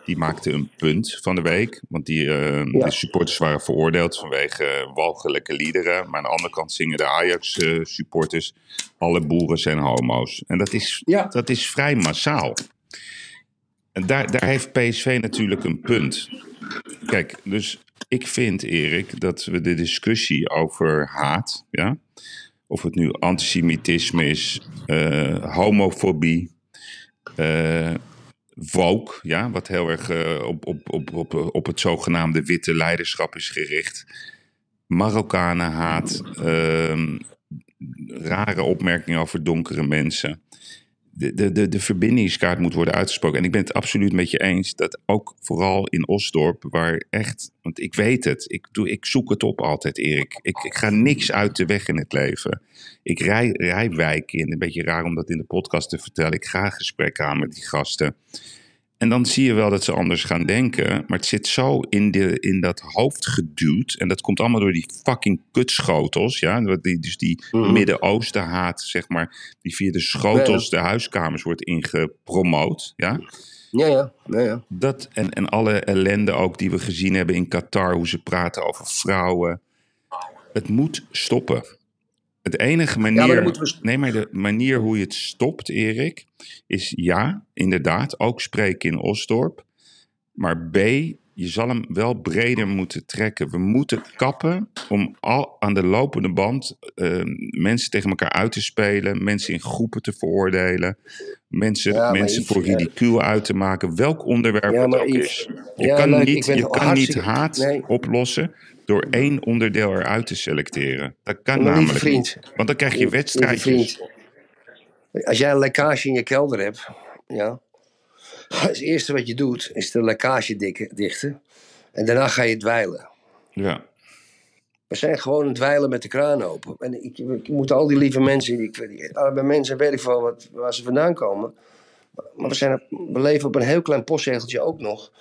die maakte een punt van de week. Want die, Ja. de supporters waren veroordeeld vanwege eh, walgelijke liederen. Maar aan de andere kant zingen de Ajax-supporters... alle boeren zijn homo's. En dat is, Ja. dat is vrij massaal. En daar, daar heeft PSV natuurlijk een punt. Kijk, dus ik vind, Erik, dat we de discussie over haat... Ja, of het nu antisemitisme is, eh, homofobie, eh woke, ja, wat heel erg eh, op, op, op, op, op het zogenaamde witte leiderschap is gericht. Marokkanenhaat, ehm, rare opmerkingen over donkere mensen. De, de, de, verbindingskaart moet worden uitgesproken. En ik ben het absoluut met je eens dat ook vooral in Osdorp, waar echt, want ik weet het, ik, doe, ik zoek het op altijd, Erik. Ik, ik ga niks uit de weg in het leven. Ik rij, rij wijken in. Een beetje raar om dat in de podcast te vertellen. Ik ga gesprekken aan met die gasten. En dan zie je wel dat ze anders gaan denken. Maar het zit zo in, de, in dat hoofd geduwd. En dat komt allemaal door die fucking kutschotels. Ja? Die, dus die Mhm. Midden-Oosten haat, zeg maar. Die via de schotels, de huiskamers wordt ingepromoot. Ja? Ja, ja. ja, ja. Dat en, en alle ellende ook die we gezien hebben in Qatar. Hoe ze praten over vrouwen. Het moet stoppen. Het enige maar manier. moeten we- Nee, maar de manier hoe je het stopt, Erik. Is ja, inderdaad. Ook spreken in Osdorp. Maar B, je zal hem wel breder moeten trekken. We moeten kappen om al aan de lopende band eh, mensen tegen elkaar uit te spelen, mensen in groepen te veroordelen, mensen, Ja, maar mensen Yves, voor ja. ridicuul uit te maken, welk onderwerp Ja, het maar ook Yves, is. Je ja, kan niet, je kan niet haat nee. oplossen door één onderdeel eruit te selecteren. Dat kan Maar namelijk vriend, niet. Want dan krijg je wedstrijdjes. vriend, Als jij een lekkage in je kelder hebt, ja, het eerste wat je doet is de lekkage dichten. En daarna ga je dweilen. Ja. We zijn gewoon aan het dweilen met de kraan open. En ik, ik moet al die lieve mensen, die, arme mensen, weet ik veel wat, waar ze vandaan komen. Maar we, zijn, we leven op een heel klein postzegeltje ook nog.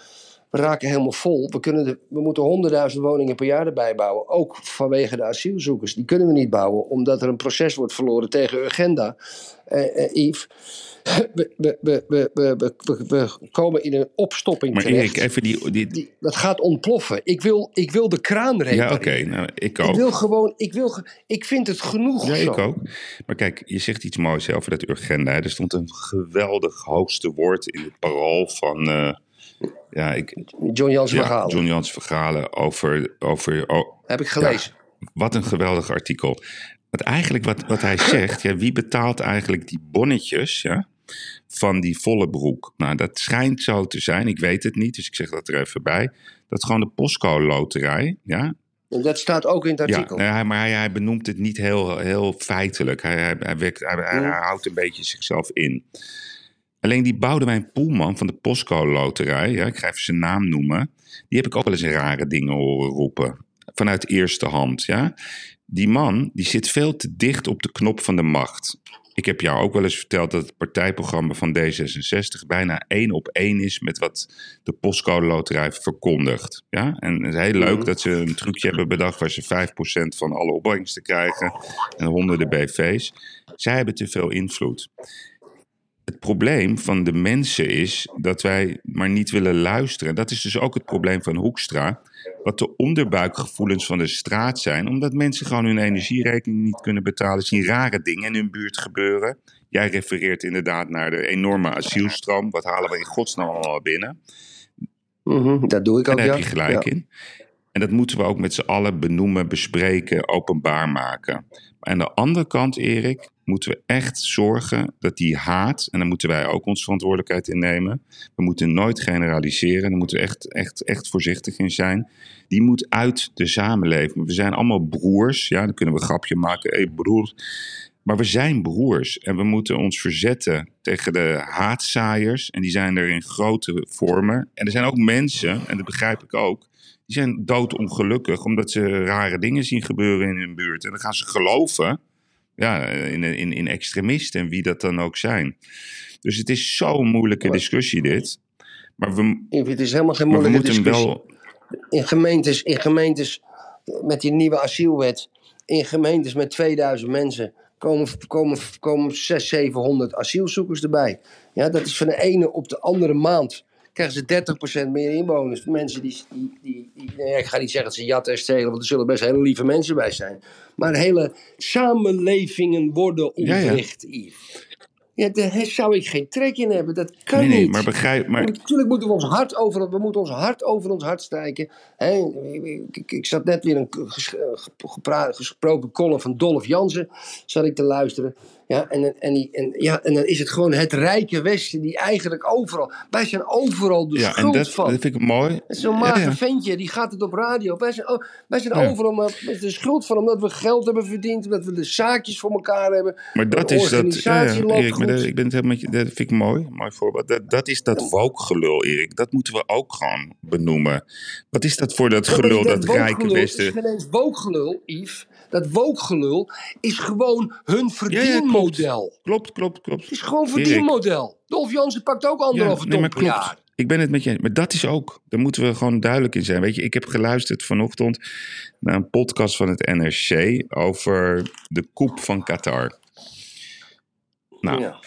We raken helemaal vol. We, kunnen de, we moeten honderdduizend woningen per jaar erbij bouwen. Ook vanwege de asielzoekers. Die kunnen we niet bouwen, omdat er een proces wordt verloren tegen Urgenda. Eh, Yves, we, we, we, we, komen in een opstopping Maar terecht. Erik, even die... die Die, dat gaat ontploffen. Ik wil, ik wil de kraan repareren. ja, oké. nou, ik Ik ook. wil gewoon, ik, wil, ik vind het genoeg Ja, zo. ik ook. Maar kijk, je zegt iets moois hè, over dat Urgenda. Er stond een geweldig hoogste woord in het parool van... eh, ja, ik, John Jans ja, verhalen. John Jans verhalen over... over oh, Heb ik gelezen. wat een geweldig artikel. Want eigenlijk wat, wat hij zegt... Ja, wie betaalt eigenlijk die bonnetjes ja, van die volle broek? Nou, dat schijnt zo te zijn. Ik weet het niet, dus ik zeg dat er even bij. Dat gewoon de postcode loterij... Ja, En dat staat ook in het ja, artikel. hij- maar hij, hij benoemt het niet heel, heel feitelijk. Hij, hij, hij, werkt, hij, hij- hij houdt een beetje zichzelf in. Alleen die Boudewijn Poelman van de Postcode Loterij, ja, ik ga even zijn naam noemen. Die heb ik ook wel eens rare dingen horen roepen. Vanuit eerste hand, ja. Die man, die zit veel te dicht op de knop van de macht. Ik heb jou ook wel eens verteld dat het partijprogramma van D66 bijna één op één is met wat de Postcode Loterij verkondigt. Ja? En het is heel leuk Mhm. dat ze een trucje hebben bedacht waar ze 5% van alle opbrengsten krijgen en honderden BV's. Zij hebben te veel invloed. Het probleem van de mensen is dat wij maar niet willen luisteren. Dat is dus ook het probleem van Hoekstra. Wat de onderbuikgevoelens van de straat zijn. Omdat mensen gewoon hun energierekening niet kunnen betalen. Zien rare dingen in hun buurt gebeuren. Jij refereert inderdaad naar de enorme asielstroom. Wat halen we in godsnaam allemaal binnen? Mhm, dat doe ik ook, daar ja. heb je gelijk Ja. in. En dat moeten we ook met z'n allen benoemen, bespreken, openbaar maken. Aan de andere kant, Erik, moeten we echt zorgen dat die haat, en daar moeten wij ook onze verantwoordelijkheid in nemen. We moeten nooit generaliseren, daar moeten we echt, echt, echt voorzichtig in zijn. Die moet uit de samenleving. We zijn allemaal broers, ja, dan kunnen we een grapje maken, hé broer. Maar we zijn broers en we moeten ons verzetten tegen de haatzaaiers. En die zijn er in grote vormen. En er zijn ook mensen, en dat begrijp ik ook, die zijn doodongelukkig omdat ze rare dingen zien gebeuren in hun buurt. En dan gaan ze geloven ja, in, in, in extremisten en wie dat dan ook zijn. Dus het is zo'n moeilijke discussie dit. Maar we, Het is helemaal geen we moeilijke hem discussie. wel... In gemeentes, in gemeentes met die nieuwe asielwet, in gemeentes met 2000 mensen, komen, komen, komen 600, 700 asielzoekers erbij. Ja, dat is van de ene op de andere maand. Krijgen ze 30% meer inwoners. Mensen die. die, die, die- nou ja, ik ga niet zeggen dat ze jatten en stelen, want er zullen best hele lieve mensen bij zijn. Maar hele samenlevingen worden Ja, ja. ontwricht, Yves. Ja, daar zou ik geen trek in hebben. Dat kan Nee, nee, niet. maar begrijp... Maar, Natuurlijk moeten we ons hart over, we moeten ons hart over ons hart strijken. Ik, zat net weer een ges- gepra- gesproken column van Dolph Jansen zat ik te luisteren. Ja, en, en, die, en, ja, en dan is het gewoon het rijke Westen die eigenlijk overal... Wij zijn overal de ja, en schuld dat, van. dat vind ik mooi. Het zo'n Ja, mager ja. ventje, die gaat het op radio. Wij zijn, wij zijn Ja. overal maar de schuld van omdat we geld hebben verdiend, omdat we de zaakjes voor elkaar hebben. Maar dat is dat. Ja, ja, Erik, maar dat, ik ben het helemaal met je, dat vind ik mooi. Mooi voorbeeld. Dat, dat is dat woke-gelul, Erik. Dat moeten we ook gewoon benoemen. Wat is dat voor dat Ja, gelul, dat rijke Westen? is geen eens Yves. Dat wookgelul is gewoon hun Ja, ja, verdienmodel. Klopt, klopt, klopt. Het is gewoon verdienmodel. Dolph Jansen pakt ook anderhalve nee, per klopt. jaar. Ik ben het met je eens. Maar dat is ook. Daar moeten we gewoon duidelijk in zijn. Weet je, ik heb geluisterd vanochtend naar een podcast van het NRC over de koep van Qatar. Nou, Ja.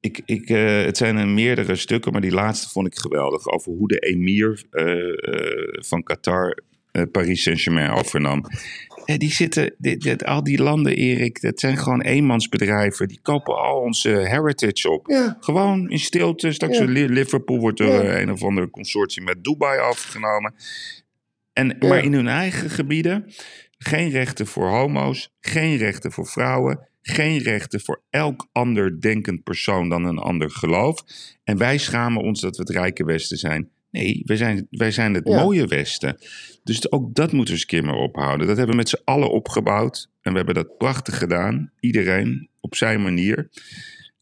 Ik, ik, eh, het zijn er meerdere stukken, maar die laatste vond ik geweldig. Over hoe de emir eh, eh, van Qatar Paris Saint-Germain overnam. Ja, die zitten, dit, dit- al die landen, Erik, dat zijn gewoon eenmansbedrijven. Die kopen al onze heritage op. Ja. Gewoon in stilte. Straks Ja. Li- Liverpool wordt door Ja. eh, een of ander consortium met Dubai afgenomen. En. Maar in hun eigen gebieden geen rechten voor homo's, geen rechten voor vrouwen, geen rechten voor elk ander denkend persoon dan een ander geloof. En wij schamen ons dat we het rijke Westen zijn. Nee, wij zijn, wij zijn het Ja. mooie Westen. Dus ook dat moeten we eens een keer maar ophouden. Dat hebben we met z'n allen opgebouwd. En we hebben dat prachtig gedaan. Iedereen op zijn manier.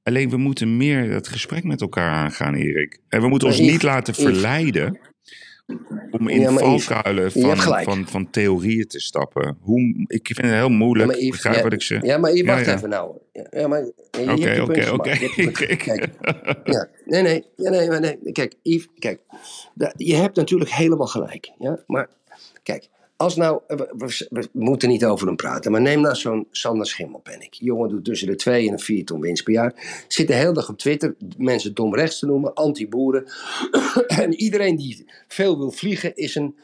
Alleen we moeten meer dat gesprek met elkaar aangaan, Erik. En we moeten ons niet laten verleiden om in Ja, valkuilen je van, van, van theorieën te stappen. Hoe, ik vind het heel moeilijk. Ja, Yves, Begrijp ja, wat ik zeg? Ja, maar Ja, wacht even nou. Je Oké, je oké, oké. Je je Kijk, ja, nee, nee, nee, nee. Kijk, Yves, kijk. Je hebt natuurlijk helemaal gelijk. Ja? Maar kijk, als nou, we, we- moeten niet over hem praten, maar neem nou zo'n Sander Schimmelpenninck. Die jongen doet tussen de 2 en de 4 ton winst per jaar. Zit de hele dag op Twitter mensen dom rechts te noemen, anti-boeren. en iedereen die veel wil vliegen is een,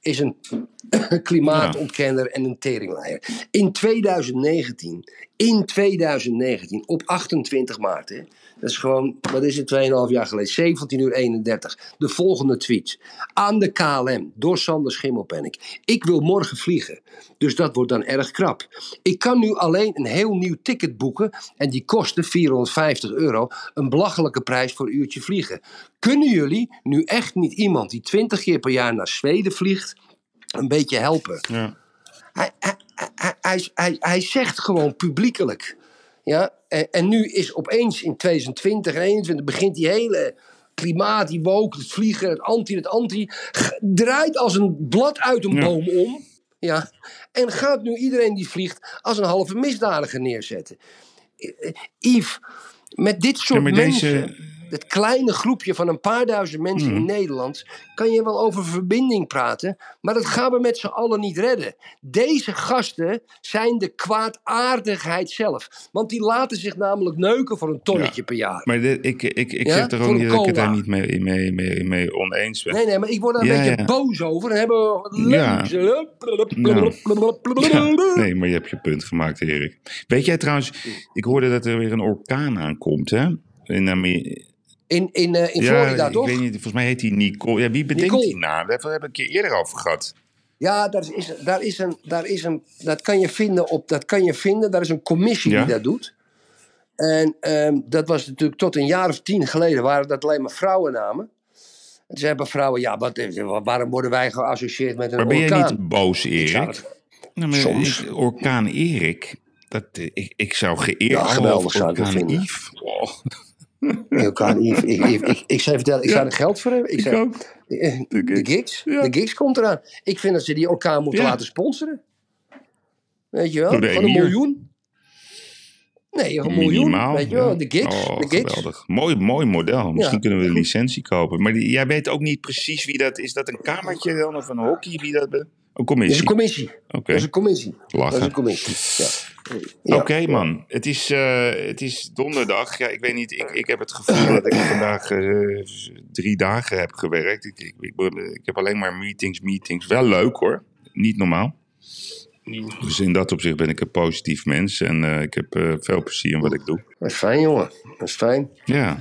is een klimaatontkenner en een teringleier. In 2019, in 2019, op 28 maart, hè, dat is gewoon, wat is het, 2,5 jaar geleden, 17 uur 31, de volgende tweet. Aan de KLM, door Sander Schimmelpenninck. Ik wil morgen vliegen, dus dat wordt dan erg krap. Ik kan nu alleen een heel nieuw ticket boeken en die kostte 450 euro, een belachelijke prijs voor een uurtje vliegen. Kunnen jullie nu echt niet iemand die 20 keer per jaar naar Zweden vliegt, een beetje helpen? Ja. hij, hij, hij, hij zegt gewoon publiekelijk. Ja? En, en nu is opeens in 2020 en 2021 begint die hele klimaat, die woke, het vliegen, het anti, het anti, draait als een blad uit een Ja. boom om. Ja? En gaat nu iedereen die vliegt als een halve misdadiger neerzetten. Eh, Yves, met dit soort mensen, deze- dat kleine groepje van een paar duizend mensen in Nederland, kan je wel over verbinding praten, maar dat gaan we met z'n allen niet redden. Deze gasten zijn de kwaadaardigheid zelf. Want die laten zich namelijk neuken voor een tonnetje Ja. per jaar. Maar dit- ik, ik, ik Ja, zeg toch ook niet dat ik het daar niet mee, mee, mee, mee oneens ben. Nee, nee, maar ik word daar een beetje boos over. Dan hebben we leuks. Ja, nee, maar je hebt je punt gemaakt, Erik. Weet jij trouwens, ik hoorde dat er weer een orkaan aankomt, hè? In Amerika. In, in, eh, in ja, Florida, ik toch? weet niet, volgens mij heet hij Nicole. Ja, wie bedenkt Nicole. die naam? Daar hebben we een keer eerder over gehad. Ja, daar is, daar is een, daar is een, dat kan je vinden op, dat kan je vinden. Daar is een commissie Ja. die dat doet. En ehm, dat was natuurlijk tot een jaar of tien geleden waren dat alleen maar vrouwennamen. En ze hebben vrouwen, ja, wat, waarom worden wij geassocieerd met een Maar ben jij orkaan? niet boos, Erik? Nou, Soms. ik- orkaan Erik, dat, eh, ik, ik zou geëerd Ja, worden geweldig ik orkaan vinden. Yves. Ik, ik, ik, ik, ik zou vertellen, ik Ja. zou er geld voor hebben. Ik zou, ook. Eh, De De gigs. gigs. Ja. De gigs komt eraan. Ik vind dat ze die orkaan moeten Ja. laten sponsoren. Weet je wel? Van een miljoen. Nee, een miljoen. Minimaal. Weet je wel? De gigs. Oh, de gigs. geweldig. Mooi, mooi model. Misschien kunnen we een licentie kopen. Maar die- jij weet ook niet precies wie dat is. Dat een kamertje dan of een hockey? Wie dat be- Een Dat is commissie. een commissie. Oké, Dat is een commissie. Dat is lachen. een commissie. Ja. Ja. Oké, man. Het is, eh, het is donderdag. Ja, ik weet niet. Ik, ik heb het gevoel dat ik vandaag eh, drie dagen heb gewerkt. Ik, ik, ik, ik heb alleen maar meetings, meetings. Wel leuk hoor. Niet normaal. Dus in dat opzicht ben ik een positief mens. En eh, ik heb veel plezier in wat ik doe. Dat is fijn, jongen. Dat is fijn. Ja.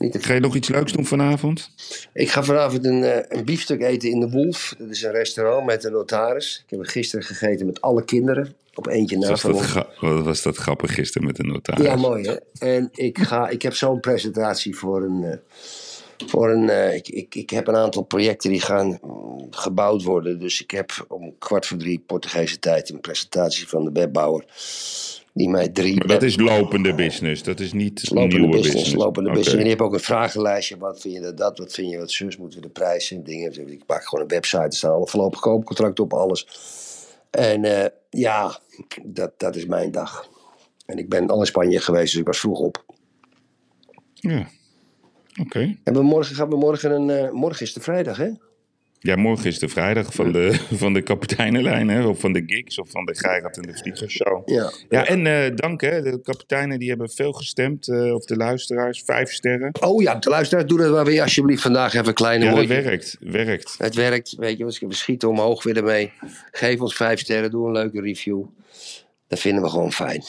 Niet te Ga je nog iets leuks doen vanavond? Ik ga vanavond een, eh, een biefstuk eten in de Wolf. Dat is een restaurant met een notaris. Ik heb er gisteren gegeten met alle kinderen. Op eentje na Was van dat, gra- wat was dat grappig gisteren met de notaris? Ja, mooi hè. En ik, ga, ik heb zo'n presentatie voor een. eh, voor een eh, ik, ik, ik heb een aantal projecten die gaan mm, gebouwd worden. Dus ik heb om kwart voor drie Portugese tijd een presentatie van de webbouwer. Die mij drie. Maar dat is lopende business. Dat is niet lopende nieuwe business, business. lopende business. En die hebben ook een vragenlijstje. Wat vind je dat? Wat vind je wat zus? Moeten we de prijzen en dingen? Ik maak gewoon een website. Er staan alle voorlopig koopcontracten op, alles. En eh, ja, dat, dat is mijn dag. En ik ben al in Spanje geweest, dus ik was vroeg op. Ja. Oké. En we morgen gaan we morgen een. eh, morgen is de vrijdag, hè? Ja, morgen is de vrijdag van de, van de kapiteinenlijn, hè? Of van de gigs, of van de Geirat en de Vliegershow. Ja. Ja, en eh, dank hè. De kapiteinen die hebben veel gestemd. eh, of de luisteraars, vijf sterren. Oh ja, de luisteraars, doe dat maar weer alsjeblieft vandaag even kleine Ja, woordje. werkt. Werkt. Het werkt, weet je, we schieten omhoog weer ermee. Geef ons vijf sterren, doe een leuke review. Dat vinden we gewoon fijn.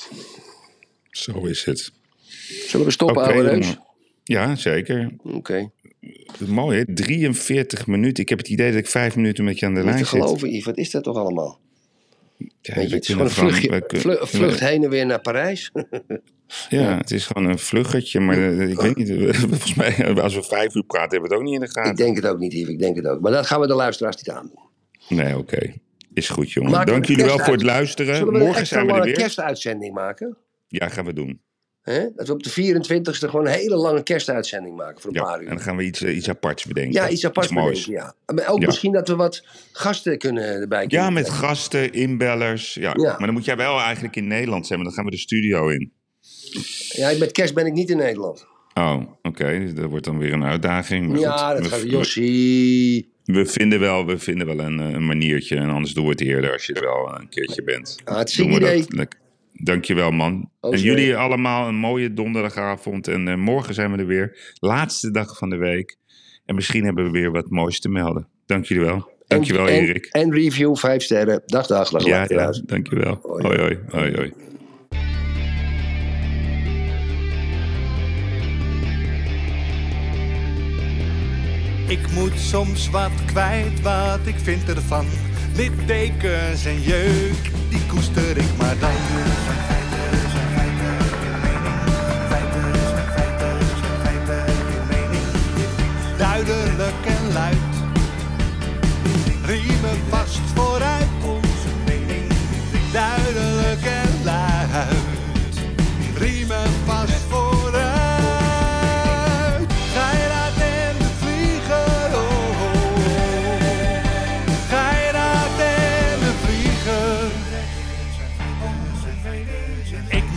Zo is het. Zullen we stoppen, jongen. Ja, zeker. Oké. Mooi hè. 43 minuten. Ik heb het idee dat ik vijf minuten met je aan de Niet lijn zit. geloven, Yves, wat is dat toch allemaal? Ja, Weet je, we het is gewoon een gewoon- vluchtje, we kun- vlu- vlucht heen en weer naar Parijs. Ja, het is gewoon een vluggetje. Maar eh, ik weet niet, volgens mij als we vijf uur praten hebben we het ook niet in de ik gaten. denk het ook niet, Yves, ik denk het ook. Maar dat gaan we de luisteraars niet aan. Nee, oké. Is goed, jongen. We Dank een jullie wel voor het luisteren. Zullen we een Morgen zijn we er weer. kerstuitzending maken? Ja, gaan we doen. Hè? Dat we op de 24e gewoon een hele lange kerstuitzending maken voor een Ja, paar en uur. dan gaan we iets, eh, iets aparts bedenken. Ja, iets apart moois. bedenken, ja. Maar ook Ja. misschien dat we wat gasten kunnen erbij Ja, kunnen met krijgen. gasten, inbellers. Ja. Ja. Maar dan moet jij wel eigenlijk in Nederland zijn, want dan gaan we de studio in. Ja, met kerst ben ik niet in Nederland. Oh, oké. Dus dat wordt dan weer een uitdaging. Maar ja, goed, dat we, gaat Jossie. we vinden wel, we vinden wel een, eh, een maniertje. En anders doen we het eerder als je er wel een keertje bent. Hartstikke Doen we dat. Dankjewel, man. Oh, en jullie allemaal een mooie donderdagavond. En eh, morgen zijn we er weer. Laatste dag van de week. En misschien hebben we weer wat moois te melden. Dank jullie wel. Dankjewel, en, Erik. En, en review, vijf sterren. Dag, dag, dag. Ja, ja, dankjewel. Hoi. Hoi, hoi, hoi, hoi. Ik moet soms wat kwijt, wat ik vind ervan. Littekens en jeuk, die koester ik maar dan. Duidelijk en luid. Riemen vast vooruit,